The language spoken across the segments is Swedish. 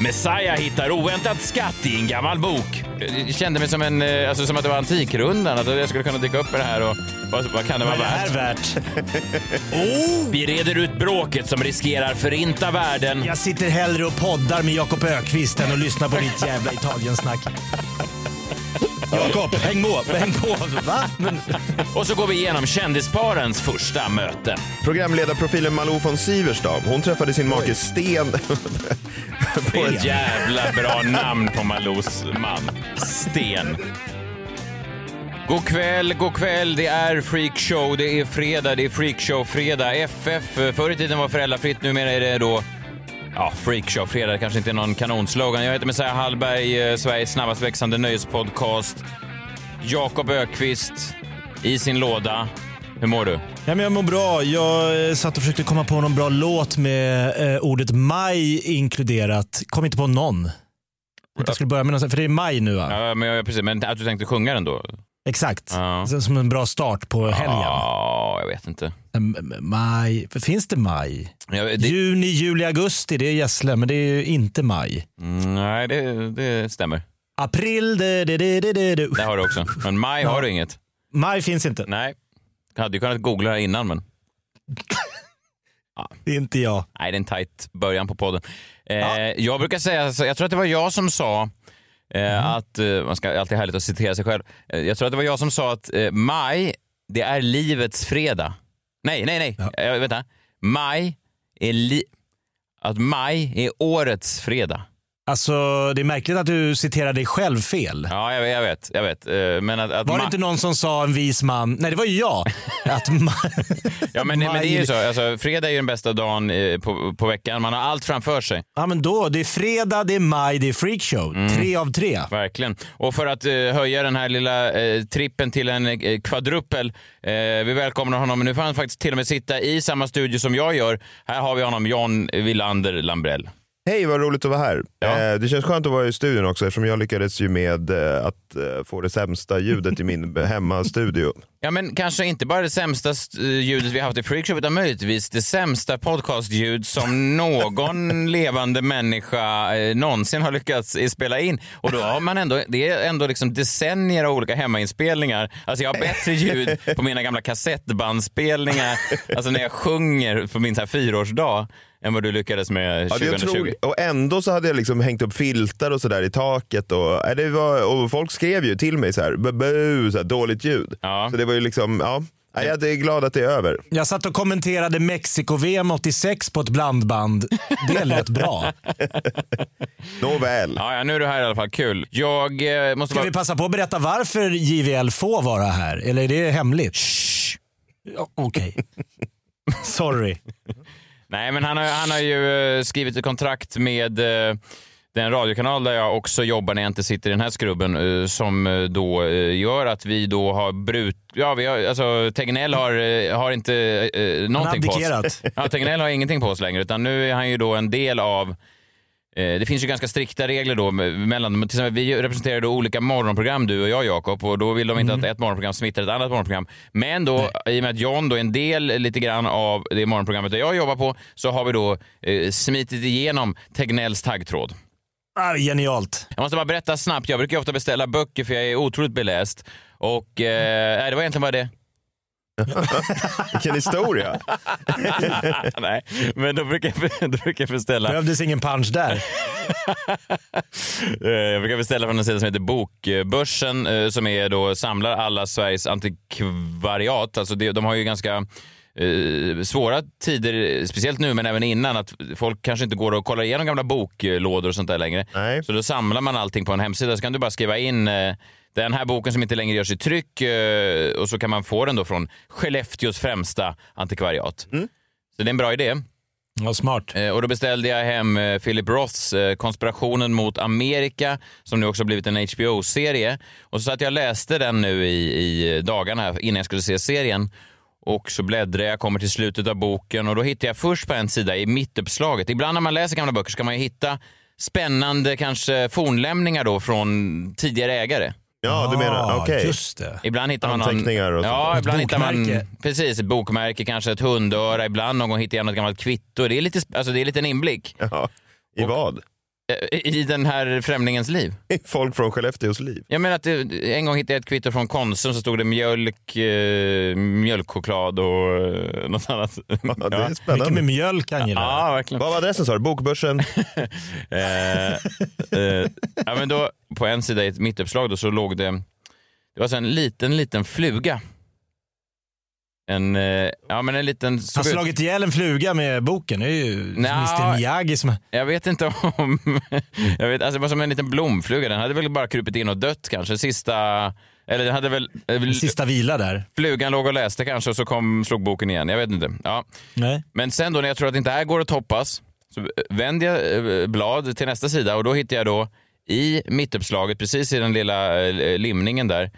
Messiah hittar oväntat skatt i en gammal bok. Jag kände mig som, en, eh, alltså, som att det var Antikrundan, att jag skulle kunna dyka upp i det här och vad, vad kan det vara Vad är det här värt? värt? Vi reder ut bråket som riskerar förinta världen. Jag sitter hellre och poddar med Jakob Ökvist än att lyssna på ditt jävla Italiensnack. Jakob, häng på! Häng på! Va? Men, Och så går vi igenom kändisparens första möten. Programledarprofilen Malou von Siverstam, hon träffade sin make Sten Det är ett jävla bra namn på Malous man. Sten. God kväll, god kväll. Det är freakshow, det är fredag, det är freakshow-fredag. FF, förr i tiden var föräldrafritt, numera är det då Ja, freakshow-fredag kanske inte är någon kanonslogan. Jag heter Messiah Hallberg, eh, Sveriges snabbast växande nöjespodcast. Jakob Ökvist i sin låda. Hur mår du? ja, men jag mår bra. Jag eh, satt och försökte komma på någon bra låt med eh, ordet maj inkluderat. Kom inte på någon. Jag skulle börja med något, för det är maj nu va? Ja, men, jag, precis, men att du tänkte sjunga den då? Exakt. Ja. Som en bra start på helgen. Ja, jag vet inte. Maj. Finns det maj? Jag, det, Juni, juli, augusti, det är Gässle, men det är ju inte maj. Mm, nej, det, det stämmer. April, det, det, det, det, det, det. Det har du också. Men maj har du inget. Maj finns inte. Nej. Jag hade ju kunnat googla det innan, men Det är inte jag. nej, det är en tajt början på podden. Eh, Jag brukar säga, jag tror att det var jag som sa eh, att, eh, man ska alltid härligt att citera sig själv. Eh, jag tror att det var jag som sa att maj, det är livets fredag. Nej, nej, nej. Eh, vänta. Maj är li- att maj är årets fredag. Alltså, det är märkligt att du citerar dig själv fel. Ja, jag, jag vet. Jag vet. Eh, Men att, att Var det inte någon som sa en vis man, nej det var ju jag, att Ja, men, men det är ju så. Alltså, fredag är ju den bästa dagen eh, på, på veckan. Man har allt framför sig. Ja men då, det är fredag, det är maj, det är freakshow. Mm. Tre av tre. Verkligen. Och för att eh, höja den här lilla eh, trippen till en eh, kvadrupel, eh, vi välkomnar honom. Nu får han faktiskt till och med sitta i samma studio som jag gör. Här har vi honom, John Wilander Lambrell. Hej, vad roligt att vara här. Ja. Eh, det känns skönt att vara i studion också eftersom jag lyckades ju med eh, att eh, få det sämsta ljudet i min hemmastudio. Ja, men kanske inte bara det sämsta st- ljudet vi haft i Freakshow, utan möjligtvis det sämsta podcastljud som någon levande människa eh, någonsin har lyckats eh, spela in. Och då har man ändå, det är ändå liksom decennier av olika hemmainspelningar. Alltså jag har bättre ljud på mina gamla kassettbandspelningar, alltså när jag sjunger på min så här fyraårsdag, än vad du lyckades med Ja, det är 2020. otroligt. Och ändå så hade jag liksom hängt upp filtar och sådär i taket. Och, det var, och folk skrev ju till mig så här, "Bu, så här dåligt ljud. Ja. Så det var ju liksom, ja. Nej, Jag är glad att det är över. Jag satt och kommenterade Mexiko-VM 86 på ett blandband. Det lät bra. Nåväl. Ja, ja, nu är du här i alla fall. Kul. Jag eh, måste Ska bara... vi passa på att berätta varför JVL får vara här? Eller är det hemligt? Okej. Sorry. Nej, men han har, han har ju eh, skrivit ett kontrakt med eh, den radiokanal där jag också jobbar när jag inte sitter i den här skrubben eh, som eh, då eh, gör att vi då har brut... Ja, vi har, alltså Tegnell har, har inte eh, någonting på oss. Ja, Tegnell har ingenting på oss längre, utan nu är han ju då en del av det finns ju ganska strikta regler då me- mellan. Till exempel, vi representerar då olika morgonprogram, du och jag Jakob, och då vill de inte Mm. att ett morgonprogram smittar ett annat morgonprogram. Men då, i och med att John då är en del lite grann av det morgonprogrammet där jag jobbar på, så har vi då eh, smitit igenom Tegnells taggtråd. Ah, genialt. Jag måste bara berätta snabbt, jag brukar ofta beställa böcker för jag är otroligt beläst. Och eh, nej, det var egentligen bara det. Vilken historia. nej, men då brukar, jag, då brukar jag beställa Behövdes ingen punch där. Eh, Jag brukar beställa från en sida som heter Bokbörsen eh, som är då, samlar alla Sveriges antikvariat. Alltså det, de har ju ganska eh, svåra tider, speciellt nu men även innan, att folk kanske inte går och kollar igenom gamla boklådor och sånt där längre. Nej. Så då samlar man allting på en hemsida. Så kan du bara skriva in eh, den här boken som inte längre görs i tryck eh, och så kan man få den då från Skellefteås främsta antikvariat. Så det är en bra idé. Ja, smart. Eh, Och då beställde jag hem eh, Philip Roths eh, Konspirationen mot Amerika, som nu också blivit en HBO-serie. Och så satt jag läste den nu i, i dagarna innan jag skulle se serien. Och så bläddrar jag, kommer till slutet av boken och då hittar jag först på en sida i mittuppslaget. Ibland när man läser gamla böcker så kan man ju hitta spännande kanske fornlämningar då från tidigare ägare. Ja, du menar, Ah, okej. Just det. Ibland hittar man Anteckningar och någon, Ja, sånt. ibland hittar man Bokmärke. precis, ett bokmärke, kanske ett hundöra. Ibland någon gång hittar jag något gammalt kvitto. Det är lite, alltså det är lite en inblick Ja. I vad? Eh, i den här främlingens liv. I folk från Skellefteås liv. Jag menar att det, en gång hittade jag ett kvitto från Konsum så stod det mjölk, eh, mjölkchoklad och eh, något annat. Ja, det är Mycket med spännande. mjölk han gillar. Ja, verkligen. Vad var adressen sa du? Bokbörsen? Eh, eh, ja, men då, på en sida i ett mittuppslag då, så låg det, det var så en liten, liten fluga. En, eh, ja men en liten... Han har slagit ihjäl en fluga med boken. Det är ju Nja. Mr Miyagi som... Jag vet inte om... jag vet, alltså det var som en liten blomfluga. Den hade väl bara krupit in och dött kanske. Sista... Eller den hade väl... eh, Sista vila där. Flugan låg och läste kanske och så kom, slog boken igen. Jag vet inte. Ja. Nej. Men sen då när jag tror att det inte här går att toppas så vänder jag eh, blad till nästa sida och då hittar jag då i mittuppslaget, precis i den lilla eh, limningen där,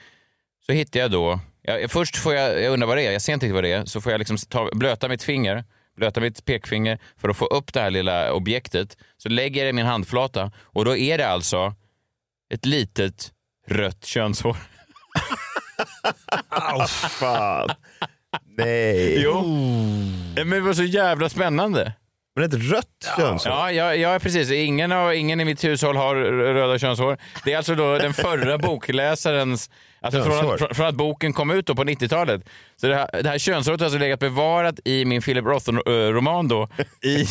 så hittar jag då, jag, först får jag, jag undrar vad det är, jag ser inte riktigt vad det är, så får jag liksom ta, blöta mitt finger, blöta mitt pekfinger för att få upp det här lilla objektet. Så lägger jag det i min handflata och då är det alltså ett litet rött könshår. Fan. Nej. Jo. Men det var så jävla spännande. Men ett rött könshår? Ja, ja, ja, precis. Ingen, av, ingen i mitt hushåll har röda könshår. Det är alltså då den förra bokläsarens... Alltså från, att, från, att boken kom ut på 90-talet. Så det här, det här könshåret har alltså legat bevarat i min Philip Roth-roman då i,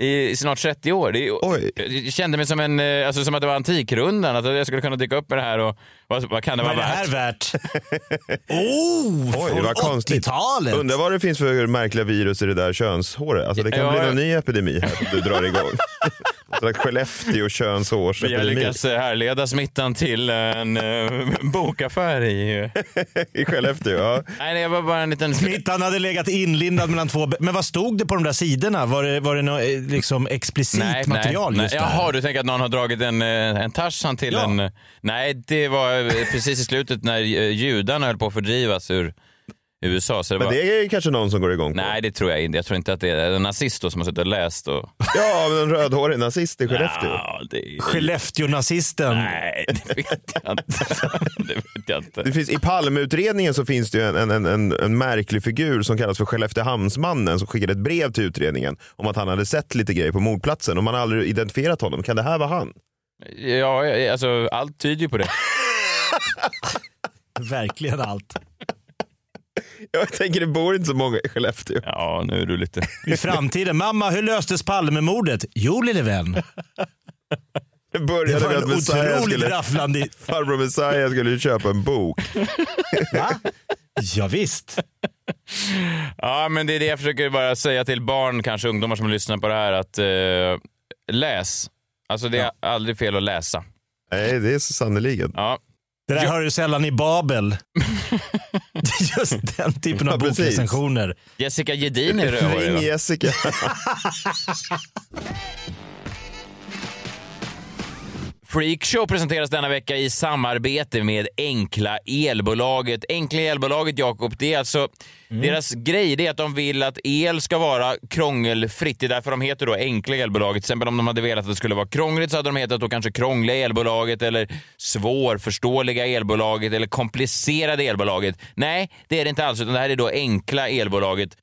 i snart 30 år. Det, Oj. jag kände mig som, en, eh, alltså som att det var Antikrundan, att jag skulle kunna dyka upp med det här och vad, vad kan det Vad är vara det här värt? värt? Oh, Oj, från vad konstigt. 80-talet. Undrar vad det finns för märkliga virus i det där könshåret. Alltså det kan Ja, bli någon ny epidemi här du drar igång. Någon slags Skellefteå Vi har lyckats eh, härleda smittan till en eh, bokaffär i... i Skellefteå. Ja. Nej, det var bara en liten... Smittan hade legat inlindad mellan två... Men vad stod det på de där sidorna? Var det, var det något eh, liksom explicit material nej, just nej. där? Jaha, du tänker att någon har dragit en, eh, en Tarzan till Ja. en... Nej, det var eh, precis i slutet när eh, judarna höll på att fördrivas ur USA. Så det Men var... det är kanske någon som går igång på. Nej, det tror jag inte. Jag tror inte att det är en nazist då som har suttit och läst. Och... Ja, men en rödhårig nazist i Skellefteå. Ja, det... Skellefteå-nazisten. Nej, det vet jag inte. det vet jag inte. Det finns, I Palmeutredningen så finns det ju en, en, en, en märklig figur som kallas för Skelleftehamnsmannen som skickade ett brev till utredningen om att han hade sett lite grejer på mordplatsen och man har aldrig identifierat honom. Kan det här vara han? Ja, alltså allt tyder ju på det. Verkligen allt. Jag tänker det bor inte så många i Skellefteå. Ja, nu är du lite... I framtiden. Mamma, hur löstes Palmemordet? Jo, lille vän. Det Det började var med att en Messiah otroligt skulle, rafflande... farbror Messiah skulle köpa en bok. Va? Ja, visst. Ja, men det är det jag försöker bara säga till barn, kanske ungdomar som lyssnar på det här, att eh, läs. Alltså det är aldrig fel att läsa. Nej, det är så sannerligen. Ja, Det där Ja. hör du sällan i Babel. Just den typen av Ja, bokrecensioner. Jessica Gedin är rödhårig. Ring? Jessica. Freakshow presenteras denna vecka i samarbete med Enkla Elbolaget. Enkla Elbolaget, Jakob, det är alltså deras grej det är att de vill att el ska vara krångelfritt. Det är därför de heter då Enkla Elbolaget. Till exempel om de hade velat att det skulle vara krångligt så hade de hetat då kanske Krångliga Elbolaget eller Svårförståeliga Elbolaget eller Komplicerade Elbolaget. Nej, det är det inte alls, utan det här är då Enkla Elbolaget.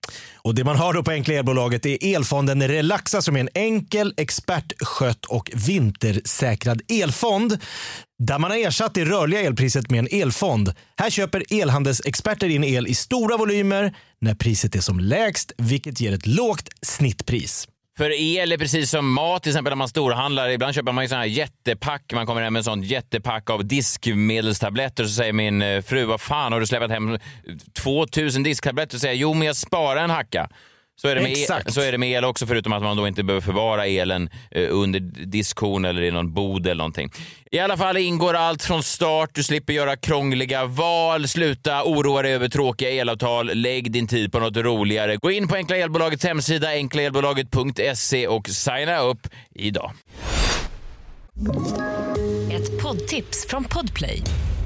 Och Det man har då på Enkla Elbolaget är elfonden Relaxa som är en enkel, expertskött och vintersäkrad elfond där man har ersatt det rörliga elpriset med en elfond. Här köper elhandelsexperter in el i stora volymer när priset är som lägst, vilket ger ett lågt snittpris. För el är precis som mat, till exempel när man storhandlar. Ibland köper man ju sådana här jättepack. Man kommer hem med en sån jättepack av diskmedelstabletter. Så säger min eh, fru, vad fan har du släpat hem 2000 disktabletter? Så säger jag, jo men jag sparar en hacka. Så är, det med el, Exakt. så är det med el också, förutom att man då inte behöver förvara elen eh, under diskhon eller i någon bod eller någonting. I alla fall ingår allt från start, du slipper göra krångliga val, sluta oroa dig över tråkiga elavtal, lägg din tid på något roligare. Gå in på Enkla Elbolagets hemsida, enklaelbolaget.se och signa upp idag. Ett poddtips från Podplay.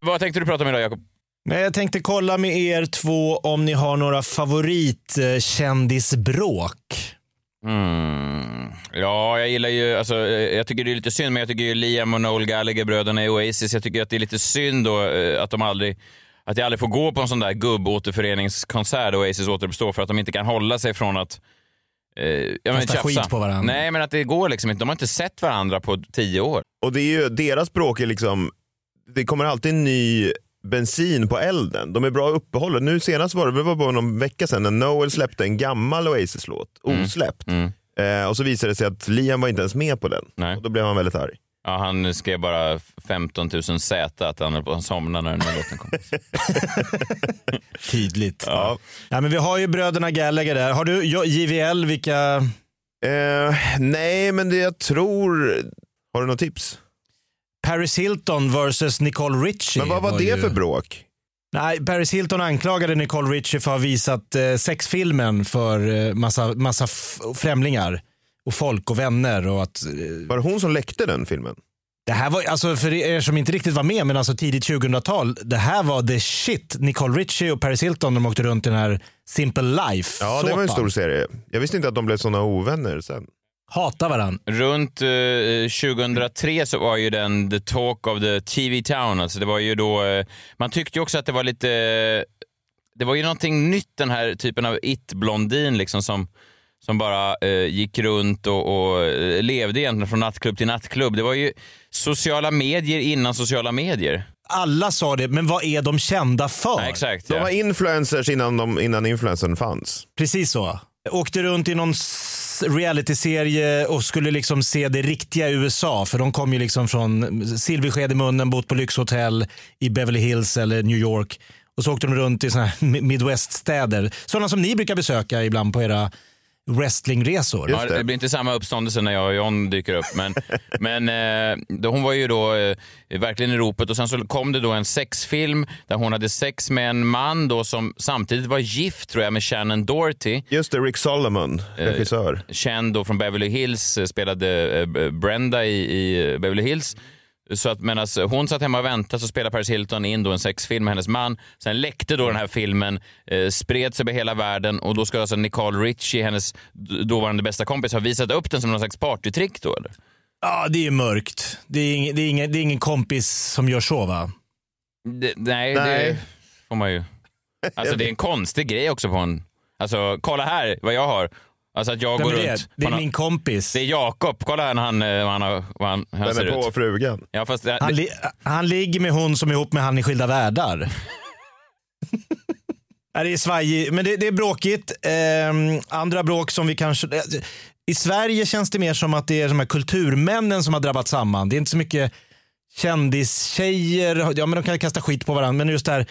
Vad tänkte du prata om idag, Jakob? Men jag tänkte kolla med er två om ni har några favoritkändisbråk. Mm. Ja, jag gillar ju, alltså, eh, jag tycker det är lite synd, men jag tycker ju Liam och Noel Gallagher, bröderna i Oasis, jag tycker att det är lite synd då eh, att de aldrig att jag aldrig får gå på en sån där gubbåterföreningskonsert där Oasis återuppstår för att de inte kan hålla sig från att eh, ja, men Kasta tjafsa. skit på varandra. Nej, men att det går liksom inte. De har inte sett varandra på tio år. Och det är ju, deras språk är liksom, det kommer alltid ny bensin på elden. De är bra uppehållna. Nu senast var det, det var bara någon vecka sedan när Noel släppte en gammal Oasis-låt, osläppt. Mm. Eh, och så visade det sig att Liam var inte ens med på den. Nej. Och då blev han väldigt arg. Ja, han skrev bara 15 000 Z att han höll på att somna när den här låten kom. Tydligt. Ja. Ja, men vi har ju bröderna Gallagher där. Har du JVL, vilka... Eh, nej, men det jag tror... Har du något tips? Paris Hilton versus Nicole Richie. Men vad var det ju... för bråk? Nej, Paris Hilton anklagade Nicole Richie för att ha visat eh, sexfilmen för eh, massa, massa främlingar och folk och vänner. Och att, eh, Var det hon som läckte den filmen? det här var, alltså för er som inte riktigt var med, men alltså tidigt 2000-tal, det här var the shit. Nicole Richie och Paris Hilton, de åkte runt i den här Simple Life. Ja, det var en såpan. stor serie. Jag visste inte att de blev såna ovänner sen. Hatar varandra. Runt eh, 2003 så var ju den the talk of the TV town. Alltså det var ju då, eh, man tyckte ju också att det var lite, det var ju någonting nytt den här typen av it-blondin liksom som, som bara eh, gick runt och, och eh, levde egentligen från nattklubb till nattklubb. Det var ju sociala medier innan sociala medier. Alla sa det, men vad är de kända för? Ja, exakt. De Ja. var influencers innan, de, innan influencern fanns. Precis så. Åkte runt i någon realityserie och skulle liksom se det riktiga USA. För de kom ju liksom från silversked i munnen, bott på lyxhotell i Beverly Hills eller New York. Och så åkte de runt i såna här Midwest-städer. Sådana som ni brukar besöka ibland på era wrestlingresor. Ja, Just det. blir inte samma uppståndelse när jag och John dyker upp. Men, men eh, då, hon var ju då eh, verkligen i ropet och sen så kom det då en sexfilm där hon hade sex med en man då som samtidigt var gift tror jag med Shannon Doherty. Just det, Rick Solomon, regissör. Känd då från Beverly Hills, eh, spelade eh, Brenda i, i Beverly Hills. Så att medan hon satt hemma och väntade så spelade Paris Hilton in då en sexfilm med hennes man. Sen läckte då den här filmen, eh, spreds över hela världen och då ska alltså Nicole Richie, hennes dåvarande bästa kompis, ha visat upp den som någon slags partytrick då eller? Ja, det är mörkt. Det är, ing, det, är ingen, det är ingen kompis som gör så va? Det, nej, Nej. det får man ju. Alltså det är en konstig grej också på en... Alltså kolla här vad jag har. Alltså att jag Vem går är det? runt. Det är min kompis. det är Jakob. Kolla här när han, eh, vad han, har, vad han, hur han Den ser är på ut. frugan. Ja, fast det, Han, li, han ligger med hon som är ihop med han i Skilda Världar. Nej, det är svajigt, men det, det är bråkigt. Ehm, andra bråk som vi kanske... I Sverige känns det mer som att det är de här kulturmännen som har drabbat samman. Det är inte så mycket kändistjejer, ja men de kan kasta skit på varandra, men just det här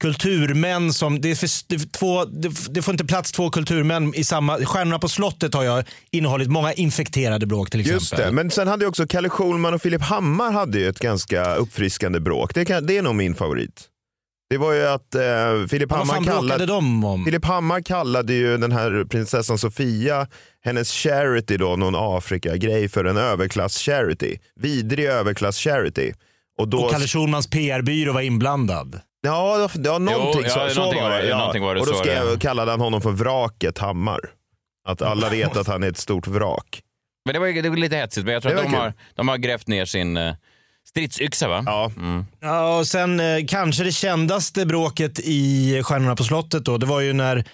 kulturmän som, det, är för, det, två, det, det får inte plats två kulturmän i samma, Stjärnorna på slottet har jag innehållit många infekterade bråk till exempel. Just det, men sen hade ju också Kalle Schulman och Filip Hammar hade ju ett ganska uppfriskande bråk. Det, kan, det är nog min favorit. Det var ju att eh, Filip Hammar kallade... de om? Filip Hammar kallade ju den här prinsessan Sofia, hennes charity då, någon Afrika-grej för en överklass-charity. Vidrig överklass-charity. Och då... Och Kalle Schulmans PR-byrå var inblandad. Ja, ja någonting, Jo, ja, så, så någonting var var det. Ja. någonting var det, och då så skrev, det. kallade han honom för vraket Hammar. Att alla vet att han är ett stort vrak. Men det var, ju- det var lite hetsigt, men jag tror att de har, de har grävt ner sin eh, stridsyxa va? Ja. Ja, och sen eh, kanske det kändaste bråket i Stjärnorna på slottet då, det var ju när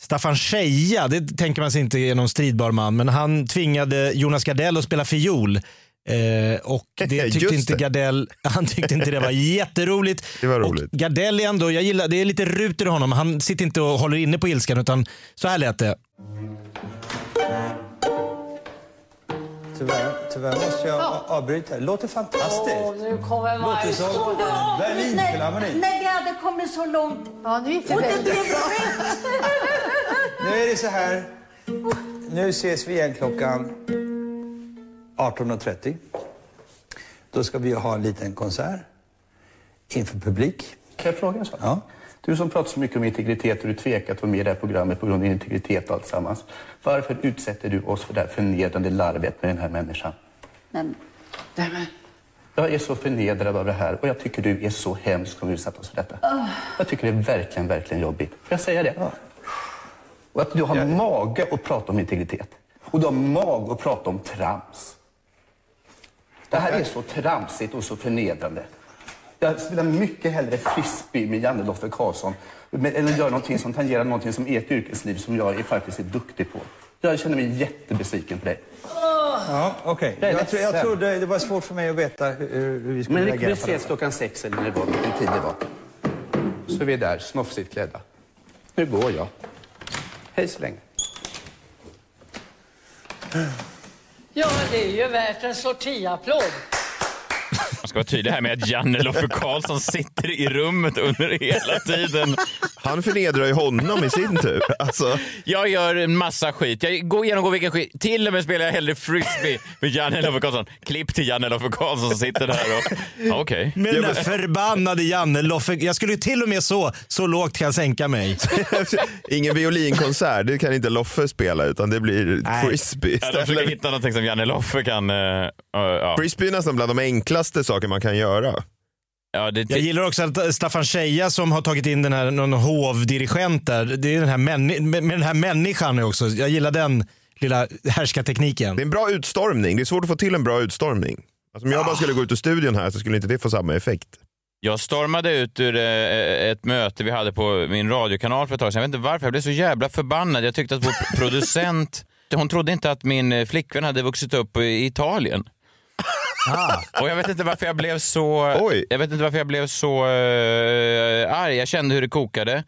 Staffan Scheja, det tänker man sig inte är någon stridbar man, men han tvingade Jonas Gardell att spela fiol. Eh, och det tyckte inte det. Gardell, han tyckte inte det var jätteroligt. Det var roligt. Och Gardell är ändå, jag gillar, det är lite ruter i honom. Han sitter inte och håller inne på ilskan utan så här lät det. Tyvärr, tyvärr måste jag avbryta. Det låter fantastiskt. Nu kommer Låter som Berlinfilharmonin. När vi hade kommit så långt. Ja, nu gick det blev rätt. Nu är det så här. Nu ses vi igen klockan 18.30. Då ska vi ha en liten konsert inför publik. Kan jag fråga en sak? Ja. Du som pratar så mycket om integritet och du tvekar att vara med i det här programmet på grund av integritet och allt sammans. Varför utsätter du oss för det här förnedrande larvet med den här människan? Men, Jag är så förnedrad av det här och jag tycker du är så hemsk som utsatt oss för detta. Jag tycker det är verkligen, verkligen jobbigt. Får jag säga det? Och att du har mage att prata om integritet. Och du har mage att prata om trams. Det här är så tramsigt och så förnedrande. Jag spelar mycket hellre frisbee med Janne Loffe Karlsson att göra någonting som tangerar någonting som ert yrkesliv som jag är faktiskt är duktig på. Jag känner mig jättebesviken på dig. Ja, okej. Jag är Jag, tro, jag trodde det var svårt för mig att veta hur, hur vi skulle Men vi ses klockan sex eller när det var, vilken tid det var. Så är vi där, snofsigt klädda. Nu går jag. Hej så länge ja, det är ju värt en sortiapplåd. Vara tydlig här med att Janne Loffe Karlsson sitter i rummet under hela tiden. Han förnedrar ju honom i sin tur. Alltså, Jag gör en massa skit. Jag går genomgår vilken skit. Till och med spelar jag hellre frisbee med Janne Loffe Karlsson. Klipp till Janne Loffe Karlsson som sitter där och... Ja, Okej. Den där förbannade Janne Loffe. Jag skulle ju till och med så, så lågt kan jag sänka mig. ingen violinkonsert, det kan inte Loffe spela utan det blir frisbee Ja, de försöker hitta någonting som Janne Loffe kan... eh, ja. Frisbee är nästan bland de enklaste saker man kan göra. Ja, det, Jag gillar också att Staffan Scheja som har tagit in den här, någon hovdirigent där. Det är den här männi- med den här människan också. Jag gillar den lilla härskartekniken. Det är en bra utstormning. Det är svårt att få till en bra utstormning. Alltså, om jag bara skulle gå ut ur studion här så skulle inte det få samma effekt. Jag stormade ut ur eh, ett möte vi hade på min radiokanal för ett tag sedan. Jag vet inte varför, jag blev så jävla förbannad. Jag tyckte att vår producent, hon trodde inte att min eh, flickvän hade vuxit upp i Italien. Och jag vet inte varför jag blev så, jag vet inte varför jag blev så uh, arg. Jag kände hur det kokade.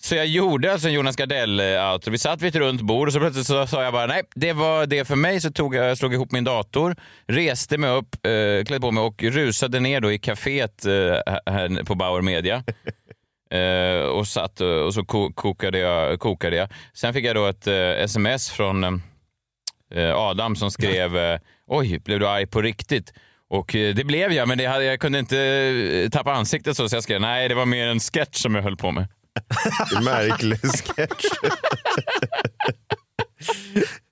Så jag gjorde alltså en Jonas Gardell-outro. Vi satt vid ett runt bord och så plötsligt så sa jag bara nej, det var det för mig. Så tog jag, slog ihop min dator, reste mig upp, uh, klädde på mig och rusade ner då i kaféet eh, här på Bauer Media. Eh, och satt eh, och så ko- kokade jag, kokade jag. Sen fick jag då ett eh, sms från eh, Adam som skrev eh, oj, blev du arg på riktigt? Och eh, det blev jag, men det hade, jag kunde inte eh, tappa ansiktet så, så jag skrev nej, det var mer en sketch som jag höll på med. Märklig sketch.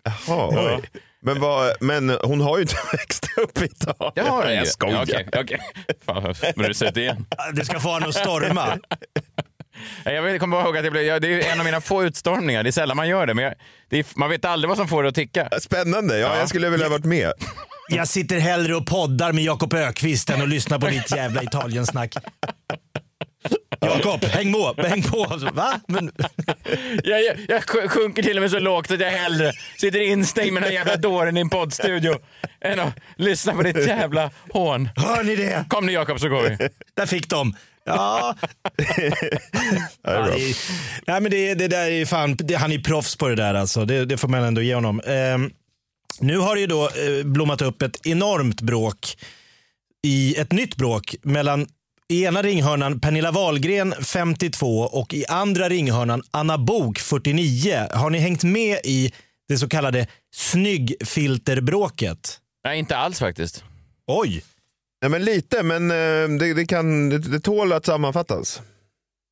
Jaha, oj. Men, vad, men hon har ju inte växt upp i Italien. Det har den ju. Jag skojar. Ja, Okej, okej. Fan, vad rusar ut igen. Du ska få honom att storma. Jag komma ihåg att det, blev, ja, det är en av mina få utstormningar. Det är sällan man gör det, men jag, det är, man vet aldrig vad som får det att ticka. Spännande, ja, jag skulle vilja ha varit med. Jag sitter hellre och poddar med Jakob Ökvist än att lyssna på ditt jävla Italiensnack. Jakob, häng på! Häng på. Va? Men, Jag, jag, jag sj- sjunker till och med så lågt att jag hellre sitter instängd med den här jävla dåren i en poddstudio än att lyssna på ditt jävla hån. hör ni det? Kom nu Jakob så går vi. Där fick de. Ja. Ja, det nej, men det, det där är fan, det, han är proffs på det där alltså. Det, det får man ändå ge honom. Ehm, nu har det ju då eh, blommat upp ett enormt bråk, i ett nytt bråk mellan i ena ringhörnan Pernilla Wahlgren 52 och i andra ringhörnan Anna Bok 49. Har ni hängt med i det så kallade snyggfilterbråket? Nej, inte alls faktiskt. Oj! Nej, men lite, men eh, det, det, kan, det, det tål att sammanfattas.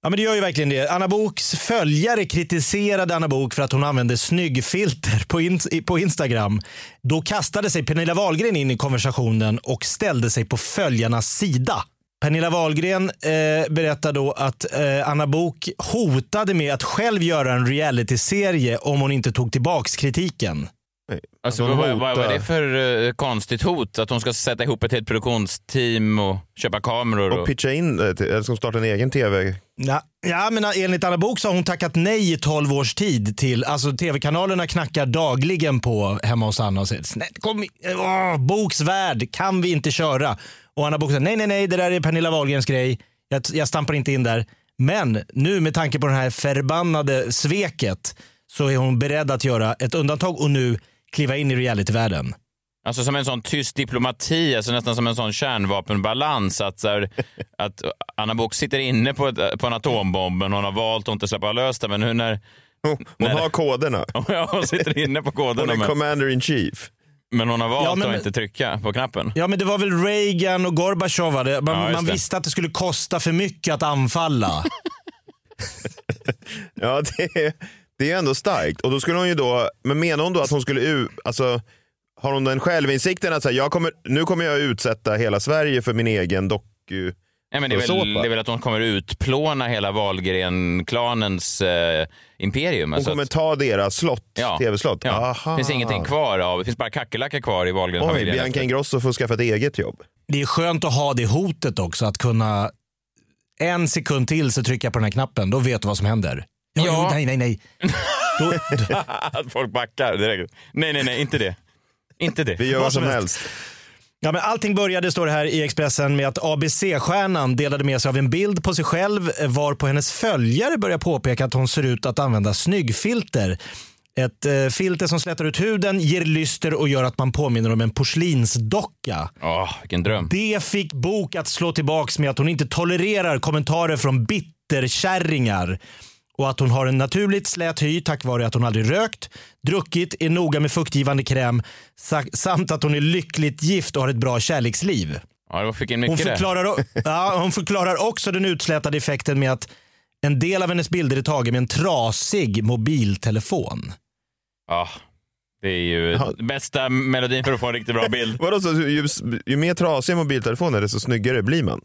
Ja men det gör ju verkligen det. Anna Boks följare kritiserade Anna Bok för att hon använde snyggfilter på, in på Instagram. Då kastade sig Pernilla Wahlgren in i konversationen och ställde sig på följarnas sida. Pernilla Wahlgren eh, berättar då att eh, Anna Bok hotade med att själv göra en realityserie om hon inte tog tillbaks kritiken. Alltså, hon vad, vad, vad är det för eh, konstigt hot? Att hon ska sätta ihop ett helt produktionsteam och köpa kameror? Och... Och pitcha in, eh, till- eller som starta en egen tv. Na, Ja, men enligt Anna Bok så har hon tackat nej i 12 års tid till, alltså tv-kanalerna knackar dagligen på hemma hos Anna och säger "Snälla, kom, åh, Boks värld, kan vi inte köra? Och Anna Bok säger nej, nej, nej, det där är Pernilla Wahlgrens grej. Jag, jag stampar inte in där. Men nu med tanke på det här förbannade sveket så är hon beredd att göra ett undantag och nu kliva in i realityvärlden. Alltså som en sån tyst diplomati, alltså nästan som en sån kärnvapenbalans. Att, så här, att Anna Book sitter inne på, ett, på en atombomb, men hon har valt att inte släppa lös den. Men nu när... Hon har koderna. Ja, hon sitter inne på Hon koderna. är Men, commander in chief. men hon har valt Ja, men- att inte trycka på knappen. Ja, men det var väl Reagan och Gorbachev. Man, Ja, man det. visste att det skulle kosta för mycket att anfalla. Ja, det är, det är ändå starkt. Och då skulle hon ju då, men menar hon då att hon skulle, u- alltså, har hon den självinsikten att säga, jag kommer, nu kommer jag utsätta hela Sverige för min egen doku... Nej, men det, är väl, såpa? det är väl att hon kommer utplåna hela Wahlgren-klanens eh, imperium. Hon Alltså kommer att- ta deras slott, Ja. tv-slott. Ja. Aha. Det finns ingenting kvar av, det finns bara kackerlackor kvar i Oj, Wahlgren-familjen. Bianca Ingrosso får skaffa ett eget jobb. Det är skönt att ha det hotet också, att kunna en sekund till så trycker jag på den här knappen, då vet du vad som händer. Ja, Ja. jo, nej, nej, nej. Då, då, folk backar direkt. Nej, nej, nej, inte det. Inte det. Vi gör vad som helst. ja, men allting började, står det här i Expressen, med att ABC-stjärnan delade med sig av en bild på sig själv eh, var på hennes följare börjar påpeka att hon ser ut att använda snyggfilter. Ett eh, filter som slätar ut huden, ger lyster och gör att man påminner om en porslinsdocka. Åh, vilken dröm. Det fick Bok att slå tillbaks med att hon inte tolererar kommentarer från bitterkärringar. Och att hon har en naturligt slät hy tack vare att hon aldrig rökt, druckit, är noga med fuktgivande kräm sa- samt att hon är lyckligt gift och har ett bra kärleksliv. Ja, fick in Hon mycket där. förklarar, ja, hon förklarar också den utslätade effekten med att en del av hennes bilder är tagen med en trasig mobiltelefon. Ja, det är ju bästa melodin för att få en riktigt bra bild. Vadå, så ju, ju mer trasiga mobiltelefoner desto snyggare blir man?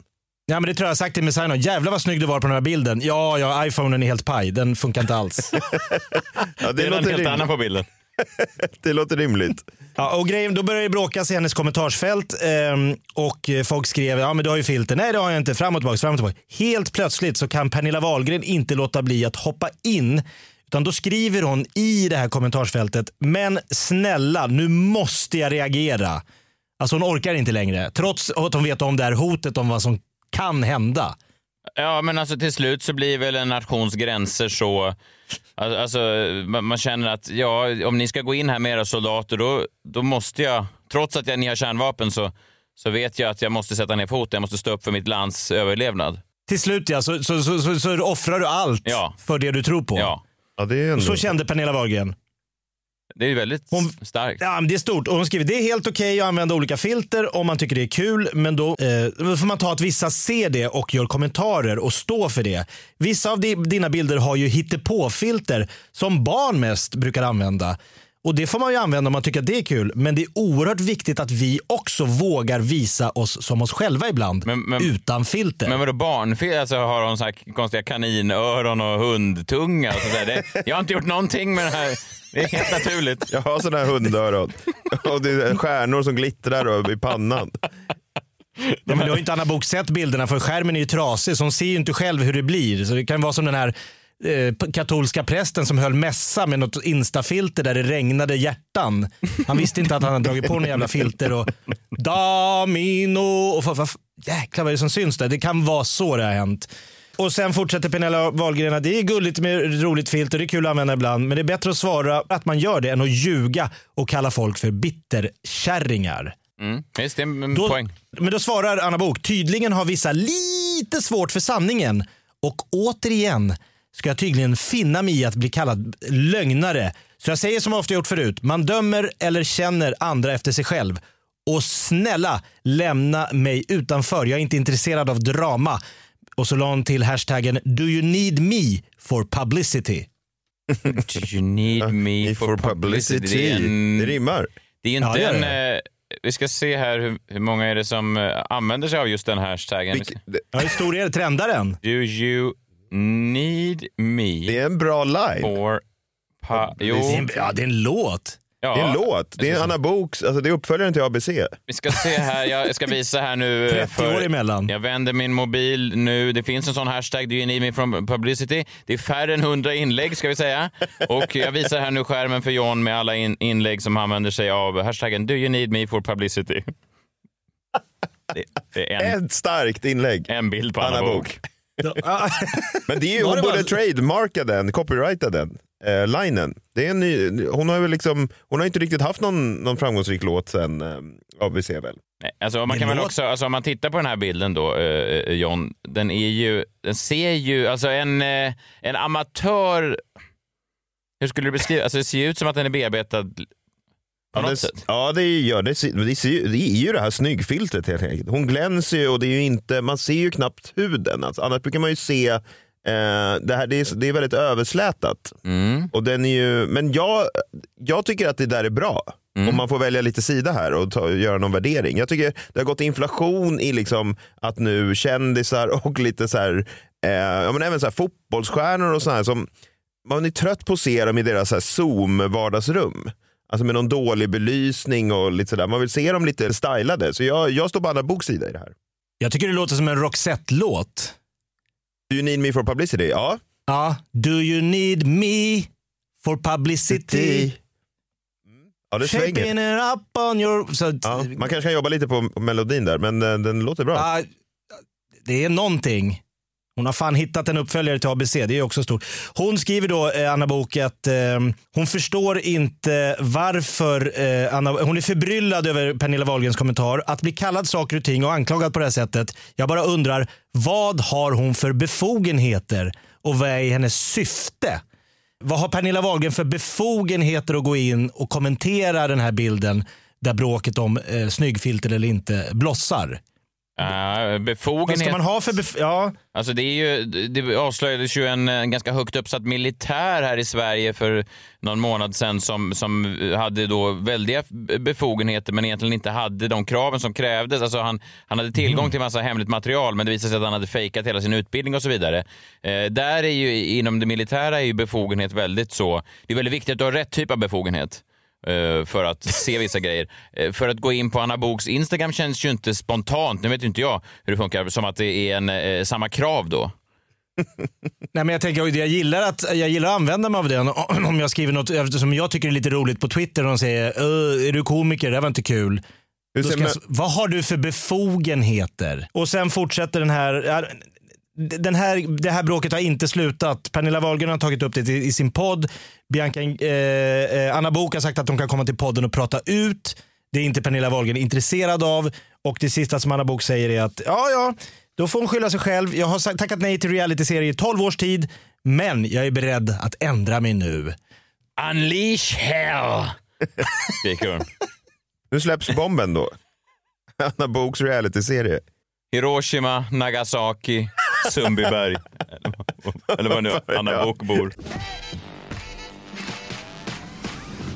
Ja, men det tror jag har sagt till Messiah. Jävlar vad snygg du var på den här bilden. Ja, ja, iPhonen är helt paj. Den funkar inte alls. Ja, Det är en helt annan på bilden. Det låter rimligt. Ja, och grejen, då började det bråkas i hennes kommentarsfält ehm, och eh, folk skrev ja men du har ju filter. Nej det har jag inte. Fram och tillbaka, fram och tillbaka. Helt plötsligt så kan Pernilla Wahlgren inte låta bli att hoppa in. Utan då skriver hon i det här kommentarsfältet, men snälla nu måste jag reagera. Alltså hon orkar inte längre. Trots att hon vet om det här hotet om vad som kan hända. Ja, men alltså till slut så blir väl en nations gränser så... Alltså, man känner att ja, om ni ska gå in här med era soldater, då, då måste jag... Trots att jag, ni har kärnvapen så, så vet jag att jag måste sätta ner foten. Jag måste stå upp för mitt lands överlevnad. Till slut ja, så, så, så, så, så offrar du allt Ja. för det du tror på. Ja, Ja, det är ändå... Så kände Pernilla Wahlgren. Det är väldigt Hon- starkt. Ja, men det är stort. Och hon skriver det är helt okej att använda olika filter om man tycker det är kul. Men då eh, får man ta att vissa ser det och gör kommentarer och står för det. Vissa av di- dina bilder har ju hittepåfilter som barn mest brukar använda. Och Det får man ju använda om man tycker att det är kul. Men det är oerhört viktigt att vi också vågar visa oss som oss själva ibland. Men- men- utan filter. Men vadå barnfel? Alltså har hon så här konstiga kaninöron och hundtunga? Och så där. Det, jag har inte gjort någonting med det här. Det är helt naturligt. Jag har sådana här hundöron. Och det är stjärnor som glittrar i pannan. Ja, men du har ju inte Anna Bok sett bilderna för skärmen är ju trasig så hon ser ju inte själv hur det blir. Så det kan vara som den här eh, katolska prästen som höll mässa med något instafilter där det regnade hjärtan. Han visste inte att han hade dragit på några jävla filter och Damino och vad, vad, jäklar vad är det som syns där? Det kan vara så det har hänt. Och sen fortsätter Pernilla Wahlgren att det är gulligt med roligt filter, det är kul att använda ibland, men det är bättre att svara att man gör det än att ljuga och kalla folk för bitterkärringar. Mm. Visst, det en Då, poäng. men då svarar Anna Bok tydligen har vissa lite svårt för sanningen. Och återigen ska jag tydligen finna mig i att bli kallad lögnare. Så jag säger som jag ofta gjort förut. Man dömer eller känner andra efter sig själv. Och snälla lämna mig utanför. Jag är inte intresserad av drama. Och så la hon till hashtaggen Do you need me for publicity? Do you need me for publicity? Det, en, Det rimmar. det är ju Ja, inte det är en... Eh, vi ska se här hur, hur många är det som eh, använder sig av just den hashtaggen. Vilk- det- Ja, hur stor är det? Trendaren? Do you need me Det är en bra line. for... Pa- Det är jo, en, ja, det är en låt. Ja, det är en låt. Det är Anna Boks, alltså det är uppföljaren till ABC. Vi ska se här, jag ska visa här nu. 30 år emellan. Jag vänder min mobil nu. Det finns en sån hashtag, do you need me from publicity? Det är färre än 100 inlägg ska vi säga. Och jag visar här nu skärmen för John med alla in inlägg som använder sig av hashtaggen do you need me for publicity. Det, det är en, Ett starkt inlägg. en bild på Anna, Anna Bok. Men det är ju, hon borde trademarka den, copyrighta den. Eh, linen. Det är en ny, hon har väl liksom, hon har inte riktigt haft någon, någon framgångsrik låt sen eh, ABC väl. Nej, alltså man kan väl också, alltså om man tittar på den här bilden då, eh, John, den är ju, den ser ju, alltså en, eh, en amatör, hur skulle du beskriva, alltså det ser ju ut som att den är bearbetad på Ja, något det, sätt. ja, det gör det. ser- Det, är ju det här snyggfiltret helt enkelt. Hon glänser ju och det är ju inte, man ser ju knappt huden. Alltså, annars brukar man ju se, eh, det, här, det, är, det är väldigt överslätat. Mm. Och den är ju, men jag, jag tycker att det där är bra. Mm. Om man får välja lite sida här och ta, göra någon värdering. Jag tycker det har gått inflation i liksom att nu kändisar och lite så här, eh, ja, men även så här fotbollsstjärnor och sådär som man är trött på att se dem i deras så här Zoom-vardagsrum. Alltså med någon dålig belysning och lite sådär. Man vill se dem lite stylade. Så jag, jag står på Anna Boks sida i det här. Jag tycker det låter som en Roxette-låt. Do you need me for publicity? Ja. Ja. Do you need me for publicity? Ja, det Shaping svänger. it up on your... Så, Ja, man kanske kan jobba lite på melodin där, men eh, den låter bra. Ja, det är någonting. Hon har fan hittat en uppföljare till ABC. Det är också stort. Hon skriver då, eh, Anna Bok, att eh, hon förstår inte varför eh, Anna, hon är förbryllad över Pernilla Wahlgrens kommentar. Att bli kallad saker och ting och anklagad på det här sättet. Jag bara undrar, vad har hon för befogenheter och vad är hennes syfte? Vad har Pernilla Wahlgren för befogenheter att gå in och kommentera den här bilden där bråket om eh, snyggfilter eller inte blossar? Uh, Vad ska befogenhet. man ha för bef- ja. Alltså det, är ju, det avslöjades ju en, en ganska högt uppsatt militär här i Sverige för någon månad sedan som, som hade då väldiga befogenheter men egentligen inte hade de kraven som krävdes. Alltså han, han hade tillgång till massa hemligt material men det visade sig att han hade fejkat hela sin utbildning och så vidare. Eh, där är ju inom det militära är ju befogenhet väldigt så, det är väldigt viktigt att du har rätt typ av befogenhet för att se vissa grejer. Eh, För att gå in på Anna Boks Instagram känns ju inte spontant, nu vet ju inte jag hur det funkar, som att det är en, eh, samma krav då. Nej, men jag, tänker, jag, gillar att, jag gillar att använda mig av den om jag skriver något eftersom jag tycker det är lite roligt på Twitter och de säger "Öh, är du komiker, det här var inte kul. Hur ska jag, man- vad har du för befogenheter? Och sen fortsätter den här, den här, det här bråket har inte slutat. Pernilla Wahlgren har tagit upp det i, i sin podd. Bianca, eh, eh, Anna Bok har sagt att de kan komma till podden och prata ut. Det är inte Pernilla Wahlgren intresserad av. Och det sista som Anna Bok säger är att ja, ja, då får hon skylla sig själv. Jag har tackat nej till realityserier i 12 års tid, men jag är beredd att ändra mig nu. Unleash hell! Skriker. Nu släpps bomben då. Anna Boks realityserie. Hiroshima, Nagasaki, Sundbyberg. Eller- vad nu Anna Bok bor.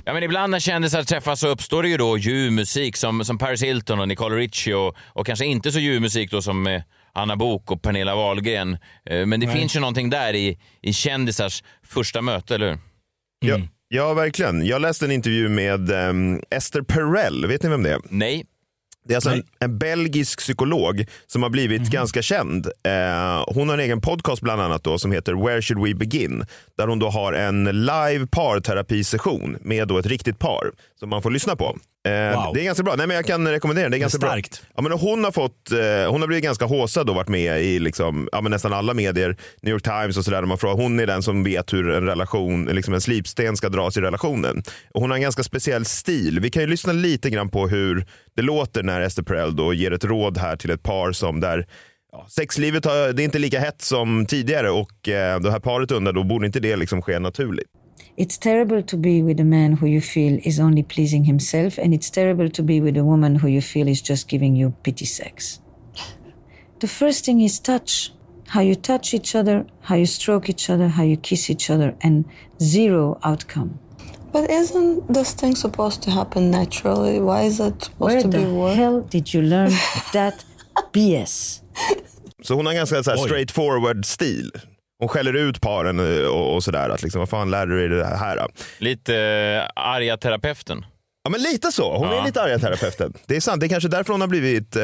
Ja, men ibland när kändisar träffas så uppstår det ju då ljuv musik som, som Paris Hilton och Nicole Richie och, och kanske inte så ljuv musik då som eh, Anna Bok och Pernilla Wahlgren. Eh, Men det Nej. finns ju någonting där i, i kändisars första möte, eller hur? Ja, ja, verkligen. Jag läste en intervju med ehm, Esther Perel. Vet ni vem det är? Nej. Det är alltså en, en belgisk psykolog som har blivit Mhm. ganska känd. Eh, hon har en egen podcast bland annat då, som heter Where should we begin? Där hon då har en live parterapisession med då ett riktigt par som man får lyssna på. Eh, Wow. Det är ganska bra. Nej, men jag kan rekommendera. Det är ganska starkt. bra. Ja, men hon, har fått, eh, hon har blivit ganska håsad och varit med i liksom, ja, nästan alla medier. New York Times och sådär. Hon är den som vet hur en relation, liksom en slipsten ska dras i relationen. Och hon har en ganska speciell stil. Vi kan ju lyssna lite grann på hur det låter när Esther Perel då ger ett råd här till ett par som där ja, sexlivet har, det är inte lika hett som tidigare och eh, det här paret undrar då borde inte det liksom ske naturligt. It's terrible to be with a man who you feel is only pleasing himself, and it's terrible to be with a woman who you feel is just giving you pity sex. The first thing is touch. How you touch each other, how you stroke each other, how you kiss each other, and zero outcome. But isn't this thing supposed to happen naturally? Why is it supposed Where to be the work? hell did you learn that BS? Så hon har en ganska så straightforward stil. Hon skäller ut paren eh, och, och sådär. Att liksom, vad fan lärde du dig det här? Lite äh, arga terapeuten. Ja men lite så. Hon Ja. är lite arga terapeuten. Det är sant. Det är kanske därför hon har blivit eh,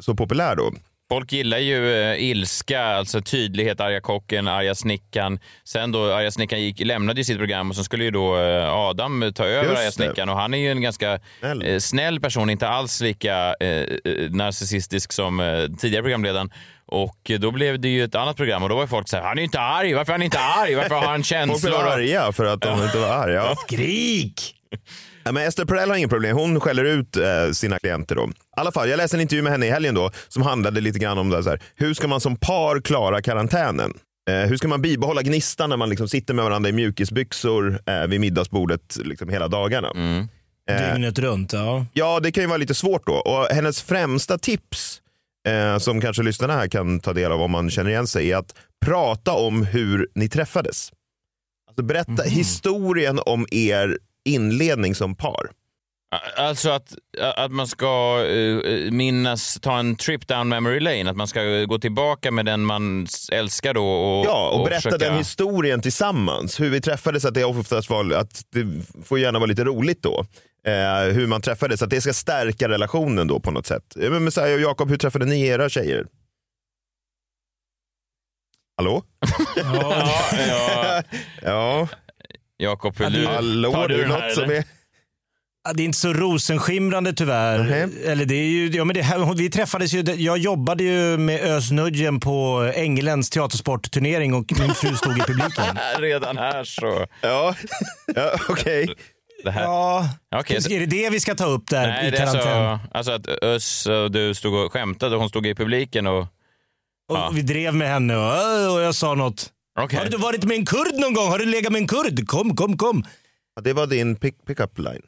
så populär då. Folk gillar ju eh, ilska, alltså tydlighet, arga kocken, arga snickan. Sen då arga snickan gick, lämnade ju sitt program och så skulle ju då eh, Adam ta över Just arga snickan och han är ju en ganska snäll, snäll person, inte alls lika eh, eh, narcissistisk som eh, tidigare programledaren. Och då blev det ju ett annat program och då var folk så här, han är ju inte arg, varför är han inte arg? Varför har han känslor? Folk blev arga för att de inte var arga. Skrik! Ja, men Esther Perel har inga problem. Hon skäller ut eh, sina klienter. Då. I alla fall, jag läste en intervju med henne i helgen då, som handlade lite grann om det här, så här, hur ska man som par klara karantänen? Eh, hur ska man bibehålla gnistan när man liksom sitter med varandra i mjukisbyxor eh, vid middagsbordet liksom, hela dagarna? Eh, Dygnet runt, ja. Ja, det kan ju vara lite svårt då. Och hennes främsta tips, eh, som kanske lyssnarna här kan ta del av om man känner igen sig, är att prata om hur ni träffades. Alltså berätta historien om er inledning som par. Alltså att, att man ska eh, minnas, ta en trip down memory lane, att man ska gå tillbaka med den man älskar då och, Ja, och berätta försöka- den historien tillsammans. Hur vi träffades, att det oftast var, att det får gärna vara lite roligt då. Eh, hur man träffades, att det ska stärka relationen då på något sätt. Men Messiah och Jakob, hur träffade ni era tjejer? Hallå? Ja, ja. ja. Jakob, du- du, Hallå, tar du är den här, något som är... Det är inte så rosenskimrande tyvärr. Eller det är ju, ja, men det här, vi träffades ju, jag jobbade ju med Özz Nujen på Ängelens teatersportturnering och min fru stod i publiken. Redan här så... Ja, ja okej. Det här. Ja, Okej, så- är det det vi ska ta upp där Nej, i är karantän? alltså, alltså att Öss och du stod och skämtade och hon stod i publiken och... Och Vi drev med henne och, och jag sa något. Okej. Har du varit med en kurd någon gång? Har du legat med en kurd? Kom, kom, kom. Ja, det var din pick, pick-up line.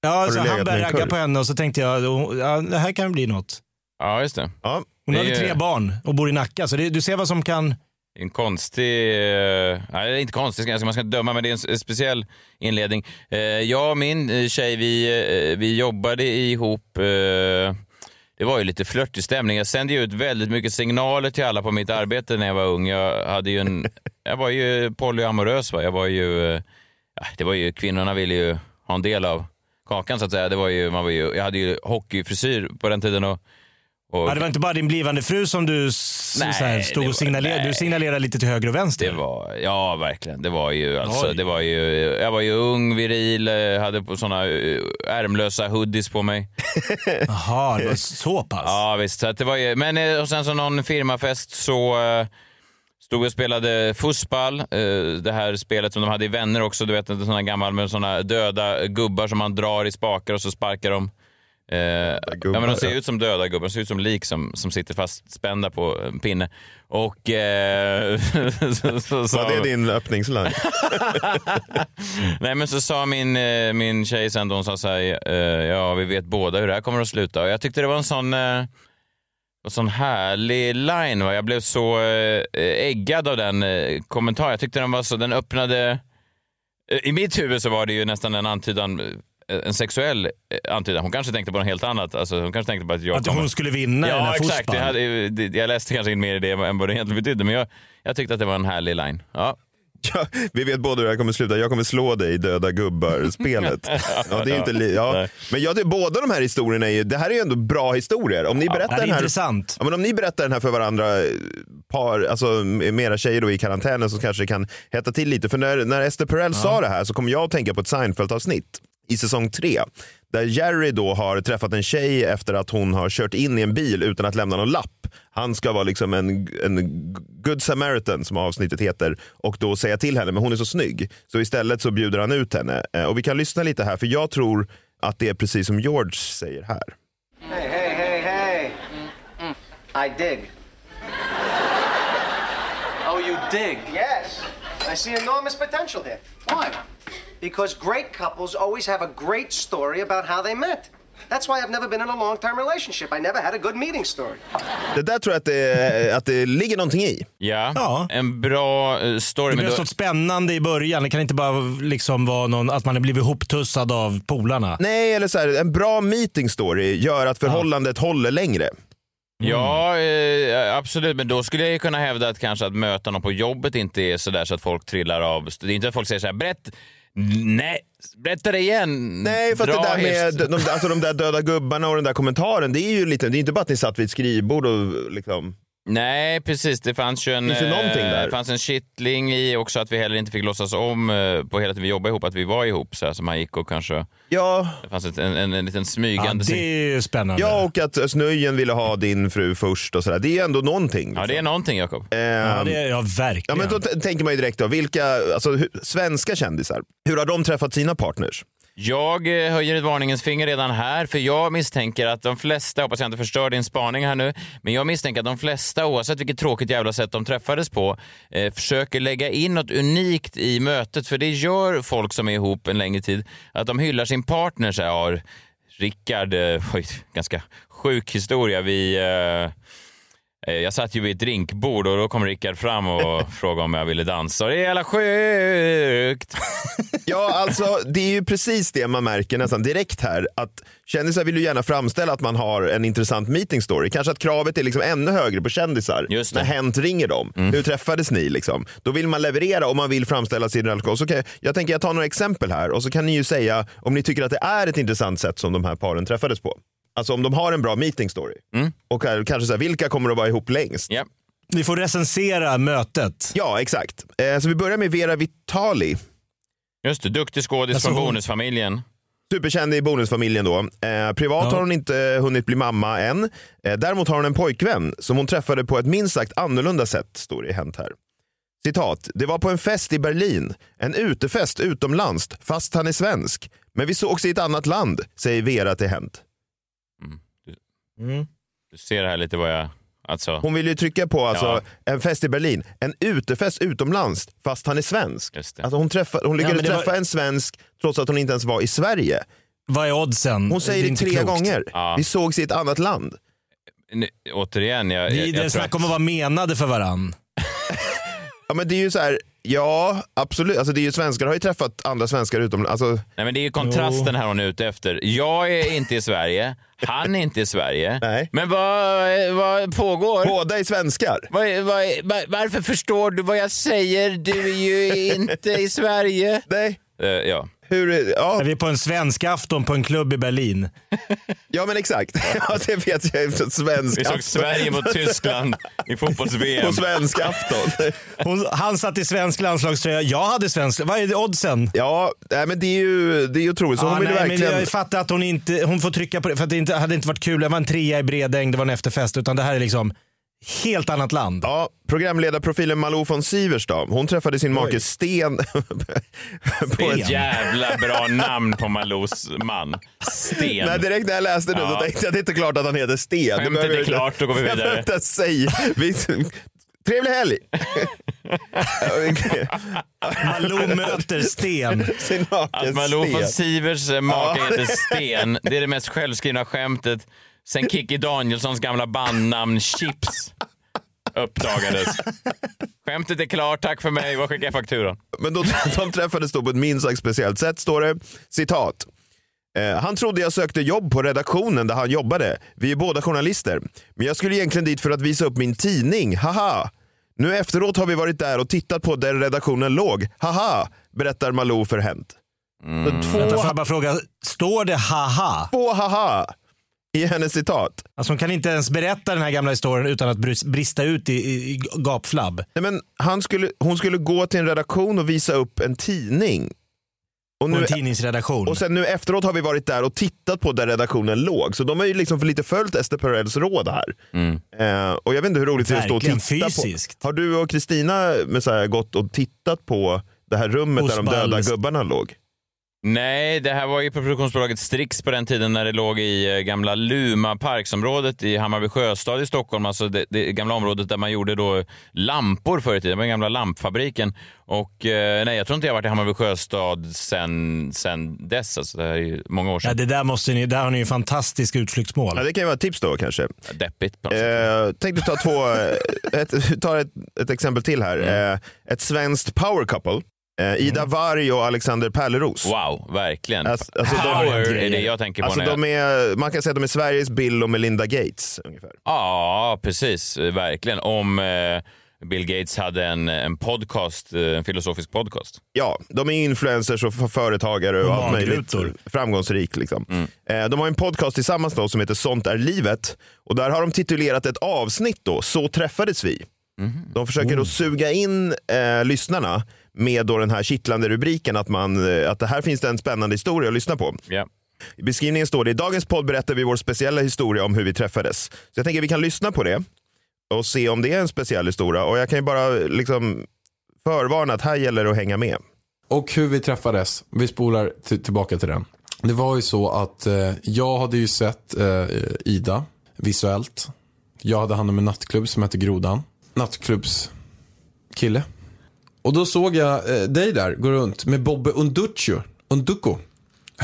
Ja, så han började ragga på henne och så tänkte jag, ja, det här kan bli något. Ja, just det. Ja. Hon Det hade ju- tre barn och bor i Nacka, så det, du ser vad som kan... En konstig... Eh, nej, det är inte konstig, man ska inte döma, men det är en speciell inledning. Eh, jag och min eh, tjej, vi, vi jobbade ihop. Det var ju lite flörtig stämning. Jag sände ju ut väldigt mycket signaler till alla på mitt arbete när jag var ung. Jag, hade ju en, jag var ju polyamorös. Va? Jag var ju, äh, det var ju, kvinnorna ville ju ha en del av kakan så att säga. Det var ju, man var ju, jag hade ju hockeyfrisyr på den tiden. Och, och Ja, det var inte bara din blivande fru som du Nej, här, stod det och var- signalerade. nej. Du signalerade lite till höger och vänster. Det var, ja verkligen. Det var ju alltså, Oj. det var ju, jag var ju ung, viril, eh, hade på såna eh, ärmlösa hoodies på mig. Jaha, det var så pass? Ja visst, så det var ju, men eh, och sen så någon firmafest så stod och spelade fussball, det här spelet som de hade i Vänner också, du vet en sån här gammal med såna döda gubbar som man drar i spakar och så sparkar de. Eh, ja, men de ser ja. ut som döda gubbar, de ser ut som lik som, som sitter fastspända på en pinne. Och... Eh, så, så, så, Var det din öppningsline? Nej men så sa min, eh, min tjej sen då, hon sa så här, eh, ja vi vet båda hur det här kommer att sluta. Och jag tyckte det var en sån, eh, en sån härlig line. Va? Jag blev så eh, äggad av den eh, kommentaren. Jag tyckte den var så, den öppnade, i mitt huvud så var det ju nästan en antydan, en sexuell eh, antydan. Hon kanske tänkte på något helt annat. Alltså, hon kanske tänkte på att jag Att kommer- hon skulle vinna Ja här exakt, jag, hade, jag läste kanske in mer i det än vad det egentligen betydde. Men jag, jag tyckte att det var en härlig line. Ja. Ja, vi vet båda hur det här kommer sluta. Jag kommer slå dig i döda gubbar-spelet. Ja, det är inte li- ja. Men jag, tycker båda de här historierna är ju, det här är ju ändå bra historier. Om ni berättar är den här, intressant. Ja, men om ni berättar den här för varandra, eh, par, alltså med era tjejer då i karantänen så kanske det kan hetta till lite. För när, när Esther Perel sa det här så kommer jag att tänka på ett Seinfeld-avsnitt i säsong tre. Där Jerry då har träffat en tjej efter att hon har kört in i en bil utan att lämna någon lapp. Han ska vara liksom en, en good samaritan som avsnittet heter och då säga till henne, men hon är så snygg. Så istället så bjuder han ut henne. Eh, Och vi kan lyssna lite här för jag tror att det är precis som George säger här. Hey, hey, hey, hey. I dig. Oh, you dig? Yes. I see enormous potential here. Why? Because great couples always have a great story about how they met. That's why I've never been in a long term relationship. I never had a good meeting story. Det där tror jag att det, att det ligger någonting i. Ja, en bra eh, story. Det men behövs då- något spännande i början. Det kan inte bara liksom vara någon, att man har blivit ihoptussad av polarna. Nej, eller så här, en bra meeting story gör att förhållandet håller längre. Ja, eh, absolut. Men då skulle jag ju kunna hävda att kanske att möta någon på jobbet inte är sådär så att folk trillar av. Det är inte att folk säger så här, berätt, nej, berätta det igen. Nej, för att Dra det där med häst." de, alltså de där döda gubbarna och den där kommentaren, det är ju lite, det är inte bara att ni satt vid ett skrivbord och liksom... Nej, precis. Det fanns ju en, Finns det någonting eh, det fanns en kittling i också att vi heller inte fick låtsas om eh, på hela tiden vi jobbade ihop, att vi var ihop. Så, här, så man gick och kanske... Ja. Det fanns ett, en, en, en liten Ja, smygande... det är spännande. Ja, och att Snöjen ville ha din fru först och sådär. Det är ändå någonting. Ja, det är någonting, Jakob. Ja, det är, ja Ja, verkligen. men då tänker man ju direkt då, vilka alltså, svenska kändisar, hur har de träffat sina partners? Jag eh, höjer ett varningens finger redan här, för jag misstänker att de flesta, hoppas jag inte förstör din spaning här nu, men jag misstänker att de flesta, oavsett vilket tråkigt jävla sätt de träffades på, eh, försöker lägga in något unikt i mötet, för det gör folk som är ihop en längre tid, att de hyllar sin partner. Så här, ja, Rickard, eh, ganska sjuk historia. Vi... Eh, jag satt ju vid ett drinkbord och då kom Rickard fram och frågade om jag ville dansa. Och det är jävla sjukt! Ja, alltså det är ju precis det man märker nästan direkt här. Att kändisar vill ju gärna framställa att man har en intressant meeting story. Kanske att kravet är liksom ännu högre på kändisar. Just det. Mm. När Hänt ringer dem. Hur träffades ni? Liksom? Då vill man leverera och man vill framställa sin relation. Så jag, jag tänker jag tar några exempel här och så kan ni ju säga om ni tycker att det är ett intressant sätt som de här paren träffades på. Alltså om de har en bra meeting story. Och här, kanske så här, vilka kommer att vara ihop längst? Ja. Ni får recensera mötet. Ja, exakt. Eh, så vi börjar med Vera Vitali. Just det, duktig skådis Alltså, från hon- Bonusfamiljen. Superkänd i Bonusfamiljen då. Eh, privat Ja. har hon inte hunnit bli mamma än. Eh, däremot har hon en pojkvän som hon träffade på ett minst sagt annorlunda sätt, står det i Hänt här. Citat. Det var på en fest i Berlin. En utefest utomlands, fast han är svensk. Men vi sågs i ett annat land, säger Vera till Hänt. Du ser här lite vad jag... Alltså, Hon vill ju trycka på alltså, Ja. en fest i Berlin, en utefest utomlands, fast han är svensk. Just det. Alltså hon, träffa, hon lyckades men det var- träffa en svensk trots att hon inte ens var i Sverige. Vad är oddsen? Hon säger det inte tre klokt. gånger. Ja. Vi sågs i ett annat land. n- återigen, jag, Det, jag, det är jag tror snack att... om att vara menade för varann. Ja men det är ju så här, ja absolut, alltså det är ju svenskar har ju träffat andra svenskar utomlands. Alltså, Nej, men det är ju kontrasten här hon är ute efter. Jag är inte i Sverige, han är inte i Sverige. Nej. Men vad, vad pågår? båda är svenskar. Vad, vad, var- varför förstår du vad jag säger? Du är ju inte i Sverige. Nej. Eh, ja. Hur, är- ja, Är vi på en svensk afton på en klubb i Berlin? ja men exakt, ja, det vet jag svensk Vi såg afton. Sverige mot Tyskland i fotbolls-VM. På svensk afton. Hon, han satt i svensk landslagströja. Jag hade svensk. Vad är oddsen? Ja, nej, men det är ju, det är ju otroligt. Så Ja, hon nej, verkligen... men jag fattar att hon inte hon får trycka på det. För att det inte, hade inte varit kul. Det var en trea i Bredäng, det var en efterfest. Utan det här är liksom helt annat land. Ja, programledarprofilen Malou von Sivers då. Hon träffade sin make Sten Det på är en... ett jävla bra namn på Malous man. Sten. Nej, direkt när jag läste det Ja. så tänkte jag att det är inte klart att han heter Sten. Skämtet är jag inte- klart, då går vi Jag vidare. inte ens säga. Vi... Trevlig helg! Malou möter Sten. Sin make Att Malou von. Sivers make Ja. heter Sten, det är det mest självskrivna skämtet sen Kikki Danielssons gamla bandnamn Chips uppdagades. Skämtet är klart, tack för mig. Var skickar jag fakturan? Men då, de träffades då på ett minst sagt speciellt sätt, står det. Citat. Eh, Han trodde jag sökte jobb på redaktionen där han jobbade. Vi är båda journalister. Men jag skulle egentligen dit för att visa upp min tidning. Haha! Nu efteråt har vi varit där och tittat på där redaktionen låg. Haha! Berättar Malou för Hänt. Så Två, Vänta, får jag bara fråga. Står det haha? två haha i hennes citat. Alltså hon kan inte ens berätta den här gamla historien utan att brista ut i, i, i gapflabb. Nej, men han skulle, hon skulle gå till en redaktion och visa upp en tidning. Och, På en tidningsredaktion. och sen nu efteråt har vi varit där och tittat på där redaktionen låg. Så de har ju liksom för lite följt Ester Perels råd här. Eh, och jag vet inte hur roligt det är att stå och titta fysiskt. på. Har du och Kristina gått och tittat på det här rummet där de döda gubbarna låg? Nej, det här var ju på produktionsbolaget Strix på den tiden när det låg i eh, gamla Luma parksområdet i Hammarby sjöstad i Stockholm. Alltså det, det gamla området där man gjorde då lampor förr i tiden. Det var den gamla lampfabriken. Och eh, nej, jag tror inte jag har varit i Hammarby sjöstad sen, sen dess. Alltså det här är många år Ja, sedan. det där, måste ni, där har ni ju fantastisk utflyktsmål. Ja, det kan ju vara ett tips då kanske. Deppigt på något sätt. Eh, tänkte ta två, eh, ett, ta ett, ett exempel till här. Mm. Eh, ett svenskt power couple Ida Warg och Alexander Pärleros. Wow, verkligen. Alltså, alltså, Power är det jag tänker på Alltså, jag... de är, man kan säga att de är Sveriges Bill och Melinda Gates. Ungefär. Ja, precis. Verkligen. Om eh, Bill Gates hade en, en podcast, eh, en filosofisk podcast. Ja, de är influencers och företagare och allt möjligt. Framgångsrik. Liksom. Mm. Eh, De har en podcast tillsammans då som heter Sånt är livet. Och där har de titulerat ett avsnitt då, Så träffades vi. Mhm. De försöker då suga in eh, lyssnarna med då den här kittlande rubriken att, man, eh, att det här finns det en spännande historia att lyssna på. Ja. I beskrivningen står det i dagens podd berättar vi vår speciella historia om hur vi träffades. Så jag tänker vi kan lyssna på det och se om det är en speciell historia. Och jag kan ju bara liksom förvarna att här gäller det att hänga med. Och hur vi träffades. Vi spolar tillbaka till den. Det var ju så att eh, jag hade ju sett eh, Ida visuellt. Jag hade hand om en nattklubb som hette Grodan. Nattklubbskille. Och då såg jag eh, dig där gå runt med Bobbe Unduccio. Unduko.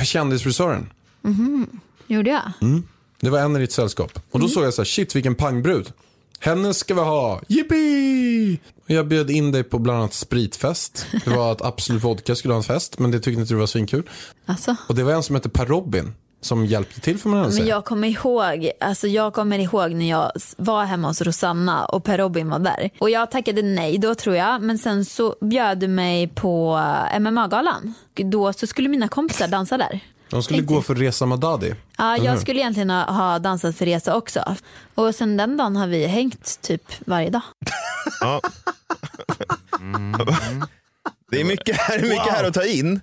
Kändisfrisören. Mhm. Gjorde jag? Mm. Det var en i ditt sällskap. Och då såg jag så här, shit vilken pangbrud. Henne ska vi ha, yippee! Och jag bjöd in dig på bland annat spritfest. Det var att Absolut Vodka skulle ha en fest, men det tyckte inte du var svinkul. Alltså. Och det var en som hette Per Robin som hjälpte till får man ändå Men säga. jag kommer ihåg, alltså jag kommer ihåg när jag var hemma hos Rosanna och Per Robin var där. Och jag tackade nej då tror jag, men sen så bjöd du mig på eh, MMA-galan. Då så skulle mina kompisar dansa där. De skulle gå för Resa Madadi. Ja, jag skulle egentligen ha- ha dansat för Resa också. Och sen den dagen har vi hängt typ varje dag. Ja. Det är mycket, här, mycket här att ta in.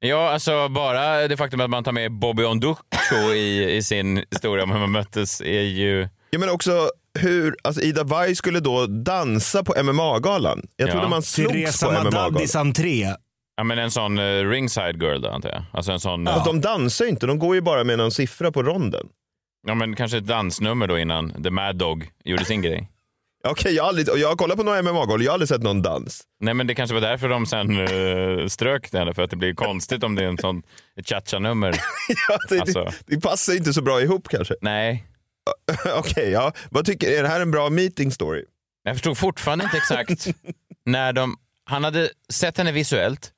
Ja, alltså bara det faktum att man tar med Bobby Onduko i, i sin historia om hur man möttes är ju... Ja, men också hur alltså Ida Warg skulle då dansa på MMA-galan. Jag Ja. trodde man slogs Teresa på MMA-galan. Madadis entré. Ja, men en sån uh, ringside girl då, antar jag. Alltså en sån... Fast de dansar ju inte, de går ju bara med någon siffra på ronden. Ja, men kanske ett dansnummer då innan The Mad Dog gjorde sin grej. Okej, jag, har aldrig- jag har kollat på några MMA-golv, jag har aldrig sett någon dans. Nej, men det kanske var därför de sen uh, strök den, för att det blir konstigt om det är en sån cha-cha-nummer. ja, det, Alltså. det, det passar inte så bra ihop kanske. Nej. Okej, ja. Vad tycker, är det här en bra meeting story? Jag förstod fortfarande inte exakt när de... Han hade sett henne visuellt.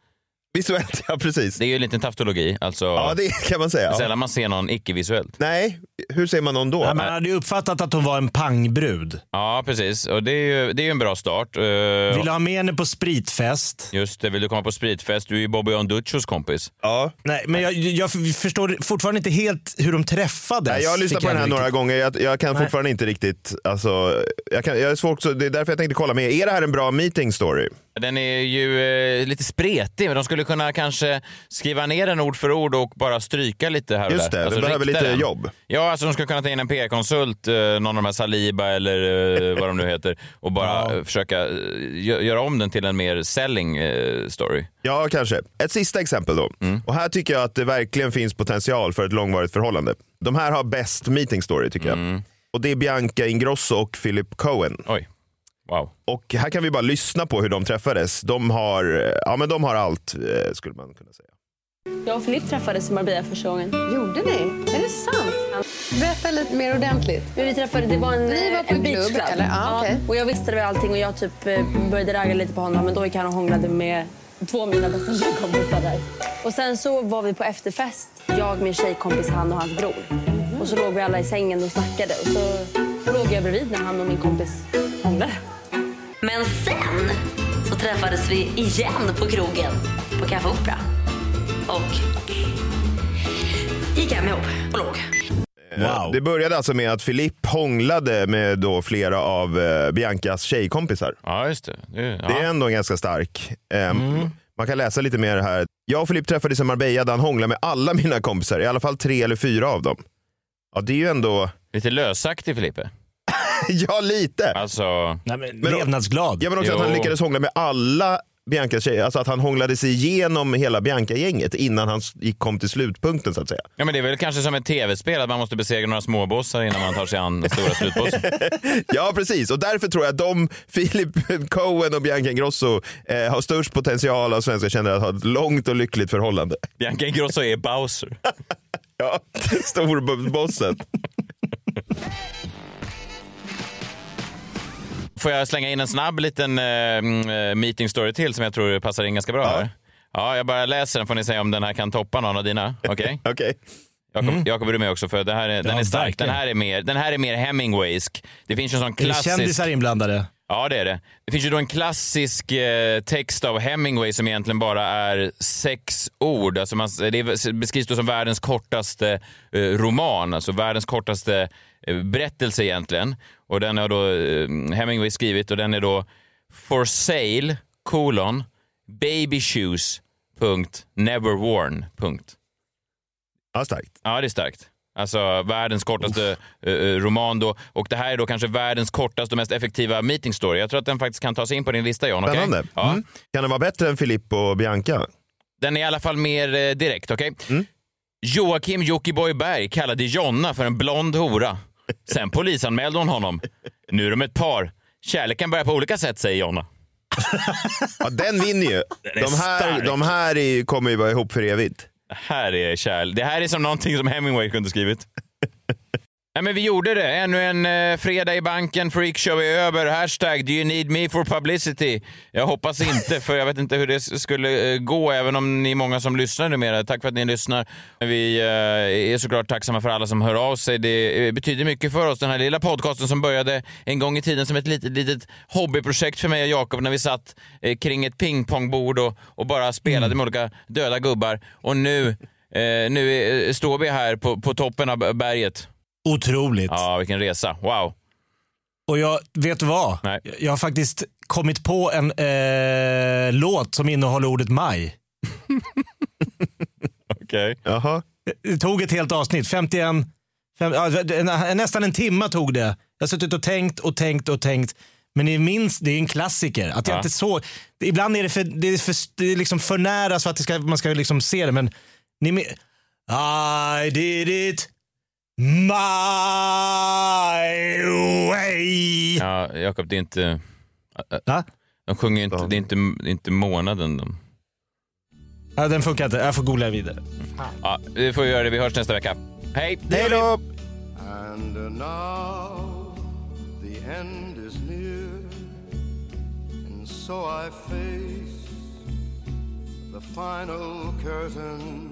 Visuellt, ja precis. Det är ju en liten tautologi. Alltså, Ja, det kan man säga. det är. Sällan man ser någon icke-visuellt. Nej, hur ser man någon då? Ja, man hade ju uppfattat att hon var en pangbrud. Ja, precis. Och det är ju, det är ju en bra start. Uh, Vill du ha med henne på spritfest? Just det, vill du komma på spritfest? Du är ju Bobby Onduchos kompis. Ja. Nej, men jag, jag förstår fortfarande inte helt hur de träffades. Nej, jag har lyssnat på den här ändå några riktigt- gånger. Jag, jag kan Nej. fortfarande inte riktigt... Alltså, jag kan, jag är svårt, så det är därför jag tänkte kolla med. Är det här en bra meeting story? Den är ju eh, lite spretig, men de skulle kunna kanske skriva ner den ord för ord och bara stryka lite här och Just där. det, Alltså, det behöver lite den. jobb. Ja, alltså de skulle kunna ta in en PR-konsult, eh, någon av de här Saliba eller eh, vad de nu heter, och bara försöka eh, gö- göra om den till en mer selling story. Ja, kanske. Ett sista exempel då. Och här tycker jag att det verkligen finns potential för ett långvarigt förhållande. De här har bäst meeting story tycker jag. Och det är Bianca Ingrosso och Philip Cohen. Oj. Wow. Och här kan vi bara lyssna på hur de träffades. De har, ja, men de har allt, skulle man kunna säga. Jag och Filip träffades i Marbella första gången. Gjorde ni? Är det sant? Berätta lite mer ordentligt. Men vi träffade, det var en, Ni var på en en beachclub. eller? Ja, okej. Och jag visste väl allting och jag typ eh, började ragga lite på honom men då gick han och hånglade med två av mina bästa tjejkompisar där. Och sen så var vi på efterfest, jag, min tjejkompis, han och hans bror. Och så låg vi alla i sängen och snackade och så låg jag bredvid när han och min kompis hånglade. Men sen så träffades vi igen på krogen på Café Opera. Och gick hem ihop och låg. Eh, Det började alltså med att Philip hånglade med då flera av eh, Biancas tjejkompisar. Ja, just det. Det, ja. Det är ändå ganska stark. Ehm, Man kan läsa lite mer här. Jag och Filip träffades i Marbella där han hånglade med alla mina kompisar, i alla fall tre eller fyra av dem. Ja, det är ju ändå... Lite lösaktig Filippe. ja, lite. Alltså... Nej, men, levnadsglad. Ja, men också att han Jo. lyckades hångla med alla Biancas tjejer. Alltså att han hånglade sig igenom hela Bianca-gänget innan han gick, kom till slutpunkten så att säga. Ja, men det är väl kanske som ett tv-spel, att man måste besegra några småbossar innan man tar sig an den stora slutbossen. Ja, precis. Och därför tror jag att de, Philip Cohen och Bianca Ingrosso, eh, har störst potential av svenska kändare att ha ett långt och lyckligt förhållande. Bianca Ingrosso är Bowser. ja, storbossen. Får jag slänga in en snabb liten mm, meeting story till som jag tror passar in ganska bra här? Ja, jag bara läser den får ni säga om den här kan toppa någon av dina. Okej? Okej. Jakob, Jakob är du med också för det här är, den Ja, är stark. Den här är mer, den här är mer Hemingwaysk. Det finns ju en sån Är det klassisk... kändisar inblandade? Ja, det är det. Det finns ju då en klassisk eh, text av Hemingway som egentligen bara är sex ord. Alltså man, det beskrivs då som världens kortaste eh, roman, alltså världens kortaste berättelse egentligen. Och den har då eh, Hemingway skrivit och den är då For sale, colon, baby shoes, punkt, never worn, punkt. Ja, starkt. Ja, det är starkt. Alltså världens kortaste eh, eh, roman då. Och det här är då kanske världens kortaste och mest effektiva meeting story. Jag tror att den faktiskt kan ta sig in på din lista John. Spännande. Ja. Mm. Kan det vara bättre än Filippo och Bianca? Den är i alla fall mer eh, direkt, okej? Joakim Jockiboi Berg kallade Jonna för en blond hora. Sen polisanmälde hon honom. Nu är de ett par. Kärleken börjar på olika sätt, säger Jonna. Ja, den vinner ju. Den De här, stark. de här är, kommer ju vara ihop för evigt. Det här är kärl. Det här är som någonting som Hemingway kunde skrivit. Nej, men vi gjorde det. Ännu en eh, fredag i banken. Freakshow är över. Hashtag do you need me for publicity? Jag hoppas inte, för jag vet inte hur det skulle eh, gå, även om ni är många som lyssnar numera. Tack för att ni lyssnar. Vi eh, är såklart tacksamma för alla som hör av sig. Det eh, betyder mycket för oss. Den här lilla podcasten som började en gång i tiden som ett litet, litet hobbyprojekt för mig och Jakob när vi satt eh, kring ett pingpongbord och, och bara spelade med olika döda gubbar. Och nu, eh, nu står vi här på, på toppen av berget. Otroligt. Ja, vilken resa. Wow. Och jag vet du vad? Nej. Jag har faktiskt kommit på en eh, låt som innehåller ordet maj. Okej. Jaha. Det tog ett helt avsnitt, 51, fem, ja, nä- nästan en timme tog det. Jag har suttit och tänkt och tänkt och tänkt. Men ni minns, det är en klassiker. Att jag Ja. inte så, ibland är det för, det är för, det är liksom för nära så att det ska, man ska liksom se det. Men ni min- I did it my way. Ja, Jakob, det är inte... Va? De sjunger ju inte, det är inte, det är inte månaden. De. Ja, den funkar inte. Jag får googla vidare. Ja, vi får göra det. Vi hörs nästa vecka. Hej! Hej då! And now the end is near, and so I face the final curtain.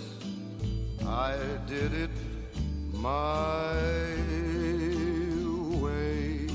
I did it my way.